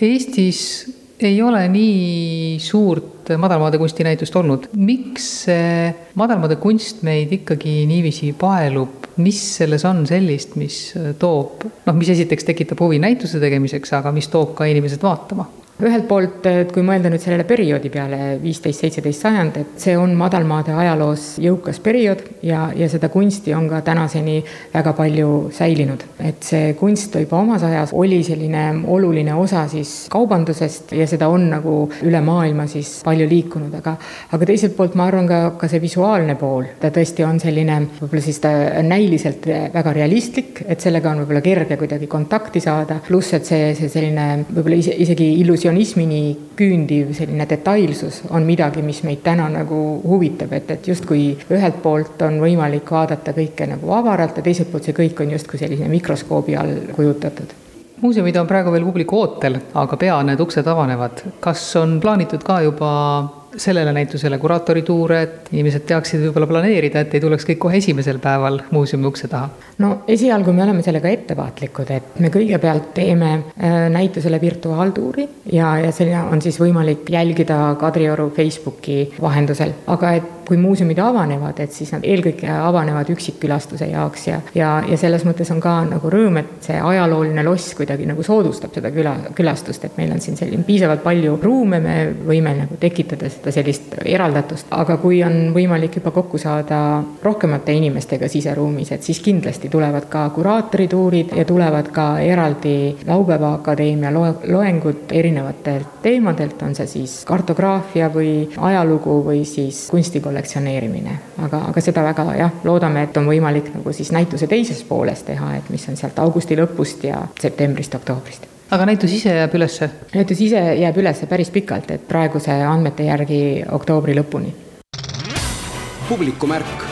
Eestis ei ole nii suurt madalmaade kunstinäitust olnud. miks see madalmaade kunst meid ikkagi niiviisi paelub, mis selles on sellist, mis toob, noh, mis esiteks tekitab huvi näituse tegemiseks, aga mis toob ka inimesed vaatama? Ühelt poolt, et kui mõelda nüüd sellele perioodi peale, viisteist, seitseteist sajand, et see on madalmaade ajaloos jõukas periood ja, ja seda kunsti on ka tänaseni väga palju säilinud. et see kunst juba omas ajas oli selline oluline osa siis kaubandusest ja seda on nagu üle maailma siis palju liikunud, aga aga teiselt poolt ma arvan ka, ka see visuaalne pool, ta tõesti on selline võib-olla siis ta näiliselt väga realistlik, et sellega on võib-olla kerge kuidagi kontakti saada, pluss et see, see selline võib-olla ise, isegi illusioon impressionismini küündiv selline detailsus on midagi, mis meid täna nagu huvitab, et, et justkui ühelt poolt on võimalik vaadata kõike nagu avaralt ja teiselt poolt see kõik on justkui sellise mikroskoobi all kujutatud muuseumid on praegu veel publiku ootel, aga pea need uksed avanevad. kas on plaanitud ka juba sellele näitusele kuraatorituure, et inimesed teaksid võib-olla planeerida, et ei tuleks kõik kohe esimesel päeval muuseumi ukse taha? no esialgu me oleme sellega ettevaatlikud, et me kõigepealt teeme äh, näitusele virtuaaltuuri ja, ja selline on siis võimalik jälgida Kadrioru Facebooki vahendusel, aga et kui muuseumid avanevad, et siis nad eelkõige avanevad üksikkülastuse jaoks ja, ja, ja selles mõttes on ka nagu rõõm, et see ajalooline loss kuidagi nagu soodustab seda küla, külastust, et meil on siin selline piisavalt palju ruume, me võime nagu tekitada seda sellist eraldatust, aga kui on võimalik juba kokku saada rohkemate inimestega siseruumis, et siis kindlasti tulevad ka kuraatorituurid ja tulevad ka eraldi Laupäeva Akadeemia loe, loengud erinevatelt teemadelt, on see siis kartograafia või ajalugu või siis kunsti kollektsioneerimine. aga, aga seda väga jah, loodame, et on võimalik nagu siis näituse teises pooles teha, et mis on sealt augusti lõpust ja septembrist, oktoobrist aga näitus ise jääb ülesse? näitus ise jääb ülesse päris pikalt, et praeguse andmete järgi oktoobri lõpuni. publikumärk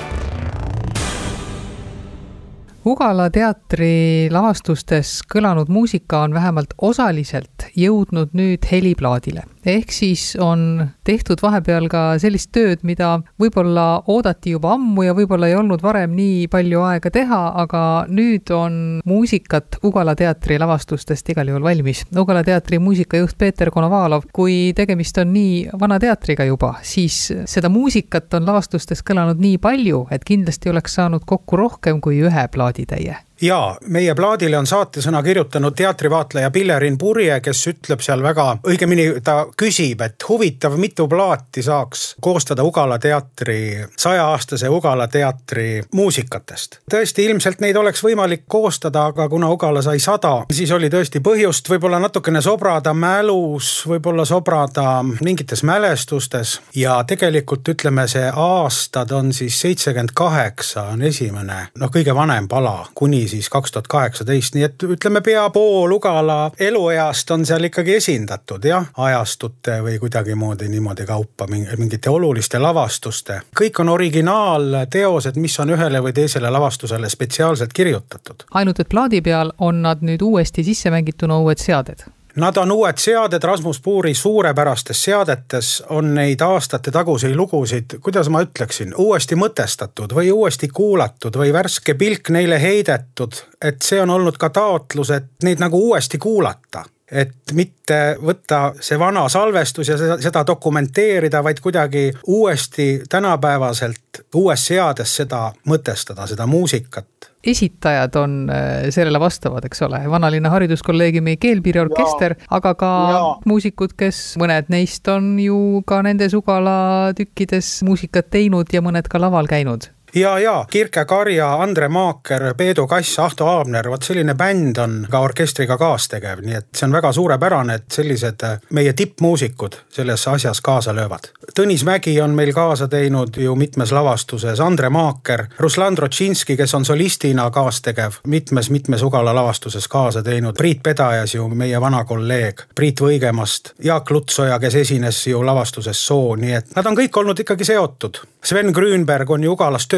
Ugala teatri lavastustes kõlanud muusika on vähemalt osaliselt jõudnud nüüd heliplaadile ehk siis on tehtud vahepeal ka sellist tööd, mida võib-olla oodati juba ammu ja võib-olla ei olnud varem nii palju aega teha, aga nüüd on muusikat Ugala teatri lavastustest igal juhul valmis. Ugala teatri muusikajuht Peeter Konovalov, kui tegemist on nii vana teatriga juba, siis seda muusikat on lavastustes kõlanud nii palju, et kindlasti oleks saanud kokku rohkem kui ühe plaaditäie ja meie plaadile on saatesõna kirjutanud teatrivaatleja Pillerin Purje, kes ütleb seal väga, õigemini ta küsib, et huvitav, mitu plaati saaks koostada Ugala teatri, sajaaastase Ugala teatri muusikatest. tõesti, ilmselt neid oleks võimalik koostada, aga kuna Ugala sai sada, siis oli tõesti põhjust võib-olla natukene sobrada mälus, võib-olla sobrada mingites mälestustes ja tegelikult ütleme, see aastad on siis seitsekümmend kaheksa on esimene, noh, kõige vanem pala kuni siis kaks tuhat kaheksateist, nii et ütleme, pea pool Ugala elueast on seal ikkagi esindatud jah, ajastute või kuidagimoodi niimoodi kaupa mingite oluliste lavastuste. kõik on originaalteosed, mis on ühele või teisele lavastusele spetsiaalselt kirjutatud. ainult et plaadi peal on nad nüüd uuesti sisse mängituna uued seaded Nad on uued seaded, Rasmus Puuri suurepärastes seadetes on neid aastate taguseid lugusid, kuidas ma ütleksin, uuesti mõtestatud või uuesti kuulatud või värske pilk neile heidetud. et see on olnud ka taotlus, et neid nagu uuesti kuulata et mitte võtta see vana salvestus ja seda, dokumenteerida, vaid kuidagi uuesti tänapäevaselt uues seades seda mõtestada, seda muusikat esitajad on äh, sellele vastavad, eks ole, Vanalinna Hariduskolleegiumi keelpiiriorkester, aga ka ja. muusikud, kes mõned neist on ju ka nendes Ugala tükkides muusikat teinud ja mõned ka laval käinud ja, ja Kirke Karja, Andre Maaker, Peedu Kass, Ahto Aabner, vot selline bänd on ka orkestriga kaastegev, nii et see on väga suurepärane, et sellised äh, meie tippmuusikud selles asjas kaasa löövad. Tõnis Mägi on meil kaasa teinud ju mitmes lavastuses, Andre Maaker, Ruslan Trotšinski, kes on solistina kaastegev, mitmes-mitmes Ugala lavastuses kaasa teinud, Priit Pedajas ju meie vana kolleeg, Priit Võigemast, Jaak Lutsoja, kes esines ju lavastuses Soo, nii et nad on kõik olnud ikkagi seotud. Sven Grünberg on ju Ugalas töötanud,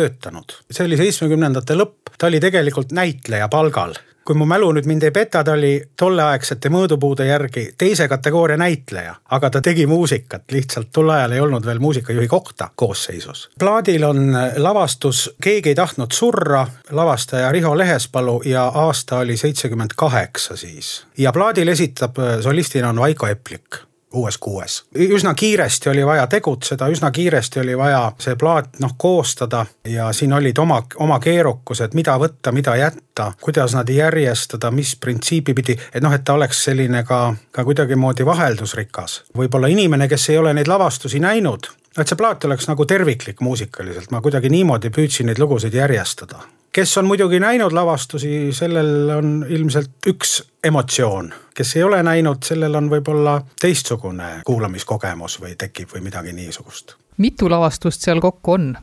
see oli seitsmekümnendate lõpp, ta oli tegelikult näitleja palgal. Kui mu mälu nüüd mind ei peta, ta oli tolleaegsete mõõdupuude järgi teise kategooria näitleja, aga ta tegi muusikat, lihtsalt tol ajal ei olnud veel muusikajuhi kohta koosseisus. plaadil on lavastus Keegi ei tahtnud surra, lavastaja Riho Lehespalu ja aasta oli seitsekümmend kaheksa siis. ja plaadil esitab solistina on Vaiko Eplik uues kuues. üsna kiiresti oli vaja tegutseda, üsna kiiresti oli vaja see plaat noh koostada ja siin olid oma, oma keerukused, mida võtta, mida jätta, kuidas nad järjestada, mis printsiibi pidi, et noh, et ta oleks selline ka, ka kuidagimoodi vaheldusrikas. võib-olla inimene, kes ei ole neid lavastusi näinud, et see plaat oleks nagu terviklik muusikaliselt, ma kuidagi niimoodi püüdsin neid lugusid järjestada kes on muidugi näinud lavastusi, sellel on ilmselt üks emotsioon. kes ei ole näinud, sellel on võib-olla teistsugune kuulamiskogemus või tekib või midagi niisugust. mitu lavastust seal kokku on?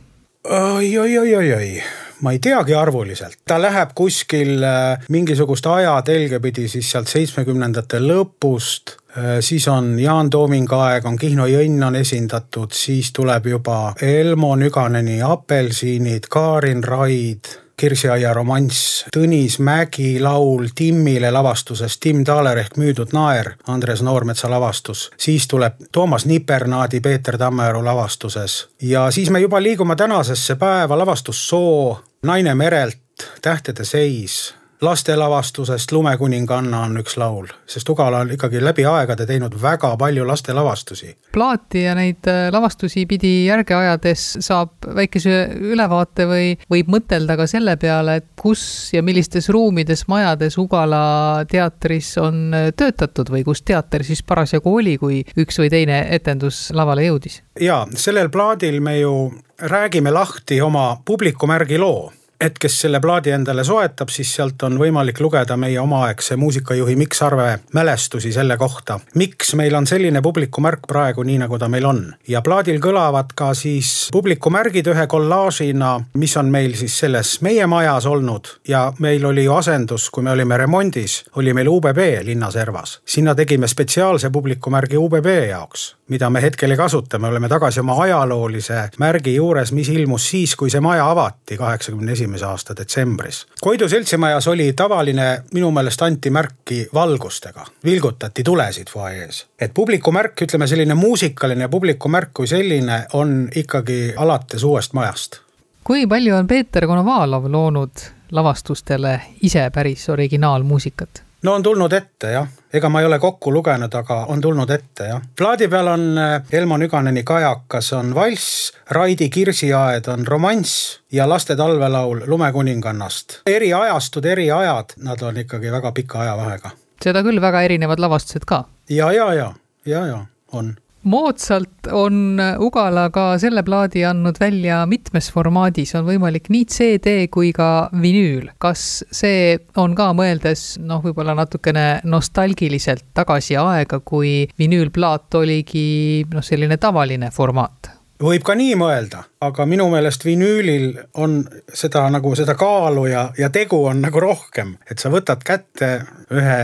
oi-oi-oi-oi, ma ei teagi arvuliselt, ta läheb kuskil äh, mingisugust ajatelge pidi siis sealt seitsmekümnendate lõpust äh, siis on Jaan Toomingu aeg, on Kihno Jõnn on esindatud, siis tuleb juba Elmo Nüganeni Apelsinid, Kaarin Raid Kirsiaia romanss, Tõnis Mägi laul Timmile lavastuses Tim Taaler ehk Müüdud naer, Andres Noormetsa lavastus. siis tuleb Toomas Nipernaadi Peeter Tammearu lavastuses ja siis me juba liigume tänasesse päeva, lavastus Soo, Naine merelt, Tähtede seis lastelavastusest Lumekuninganna on üks laul, sest Ugala on ikkagi läbi aegade teinud väga palju lastelavastusi. plaati ja neid äh, lavastusi pidi järge ajades saab väikese ülevaate või võib mõtelda ka selle peale, et kus ja millistes ruumides, majades Ugala teatris on äh, töötatud või kus teater siis parasjagu oli, kui üks või teine etendus lavale jõudis? jaa, sellel plaadil me ju räägime lahti oma publikumärgi loo et kes selle plaadi endale soetab, siis sealt on võimalik lugeda meie omaaegse muusikajuhi Mikk Sarve mälestusi selle kohta, miks meil on selline publikumärk praegu nii, nagu ta meil on. ja plaadil kõlavad ka siis publikumärgid ühe kollaažina, mis on meil siis selles meie majas olnud ja meil oli ju asendus, kui me olime remondis, oli meil UBB linnaservas. sinna tegime spetsiaalse publikumärgi UBB jaoks, mida me hetkel ei kasuta, me oleme tagasi oma ajaloolise märgi juures, mis ilmus siis, kui see maja avati kaheksakümne esimesel esimese aasta detsembris. Koidu seltsimajas oli tavaline, minu meelest anti märki valgustega, vilgutati tulesid fuajees. et publikumärk, ütleme selline muusikaline publikumärk kui selline on ikkagi alates uuest majast. kui palju on Peeter Konovalov loonud lavastustele ise päris originaalmuusikat? No on tulnud ette jah, ega ma ei ole kokku lugenud, aga on tulnud ette jah. plaadi peal on äh, Elmo Nüganeni Kajakas on valss, Raidi Kirsiaed on romanss ja laste talvelaul Lumekuningannast. eri ajastud, eri ajad, nad on ikkagi väga pika ajavahega. seda küll, väga erinevad lavastused ka. ja, ja, ja, ja, ja on moodsalt on Ugala ka selle plaadi andnud välja mitmes formaadis, on võimalik nii CD kui ka vinüül. kas see on ka mõeldes noh, võib-olla natukene nostalgiliselt tagasi aega, kui vinüülplaat oligi noh, selline tavaline formaat? võib ka nii mõelda, aga minu meelest vinüülil on seda nagu seda kaalu ja, ja tegu on nagu rohkem, et sa võtad kätte ühe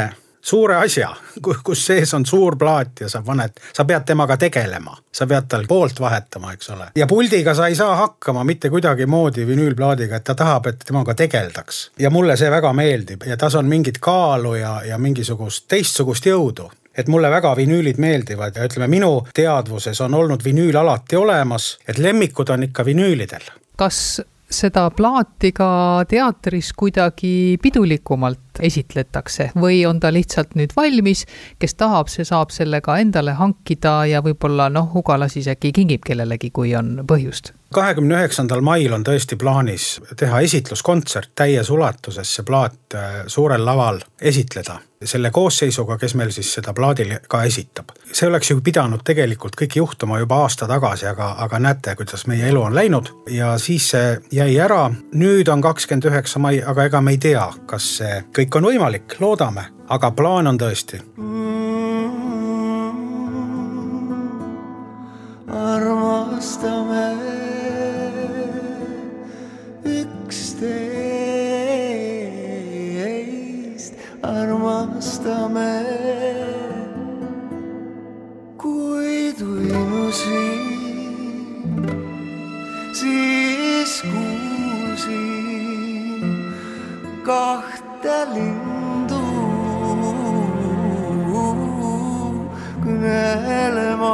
suure asja, kus sees on suur plaat ja sa paned, sa pead temaga tegelema, sa pead tal poolt vahetama, eks ole. ja puldiga sa ei saa hakkama mitte kuidagimoodi vinüülplaadiga, et ta tahab, et temaga tegeldaks. ja mulle see väga meeldib ja tas on mingit kaalu ja, ja mingisugust teistsugust jõudu et mulle väga vinüülid meeldivad ja ütleme, minu teadvuses on olnud vinüül alati olemas, et lemmikud on ikka vinüülidel. kas seda plaati ka teatris kuidagi pidulikumalt esitletakse või on ta lihtsalt nüüd valmis, kes tahab, see saab selle ka endale hankida ja võib-olla noh, Ugala siis äkki kingib kellelegi, kui on põhjust kahekümne üheksandal mail on tõesti plaanis teha esitluskontsert täies ulatuses, see plaat äh, suurel laval esitleda. selle koosseisuga, kes meil siis seda plaadil ka esitab. see oleks ju pidanud tegelikult kõik juhtuma juba aasta tagasi, aga, aga näete, kuidas meie elu on läinud ja siis see jäi ära. nüüd on kakskümmend üheksa mai, aga ega me ei tea, kas see kõik on võimalik, loodame, aga plaan on tõesti armastame üksteist, armastame. kuid uinusin, siis kuulsin kahte lindu kõnelemas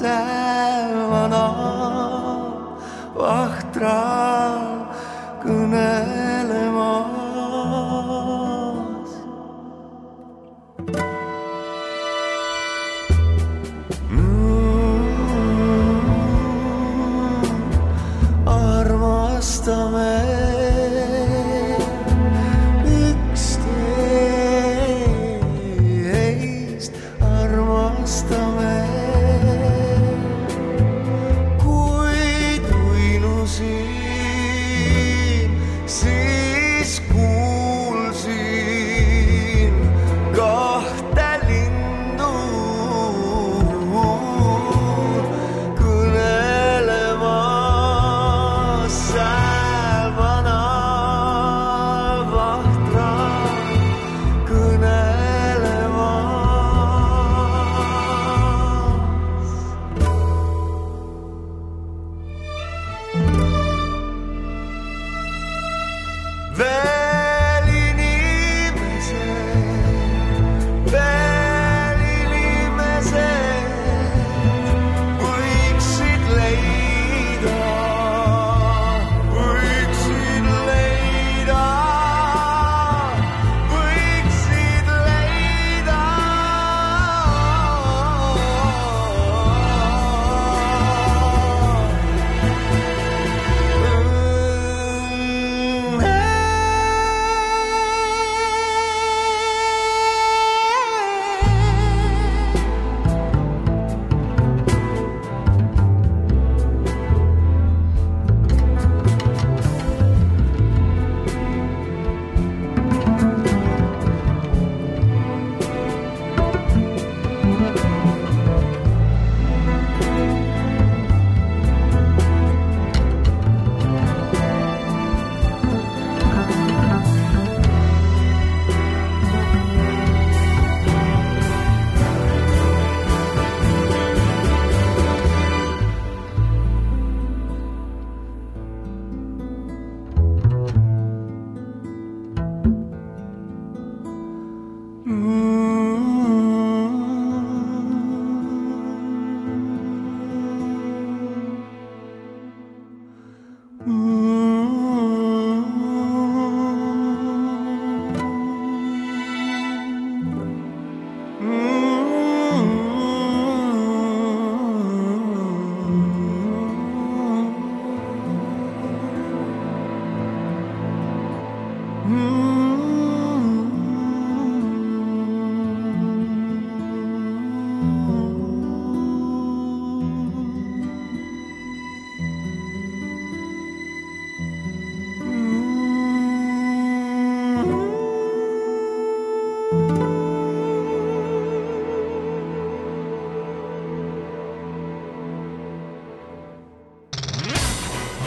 säevana vahtral kõnelemas. stomach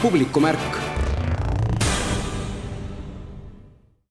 publiku märk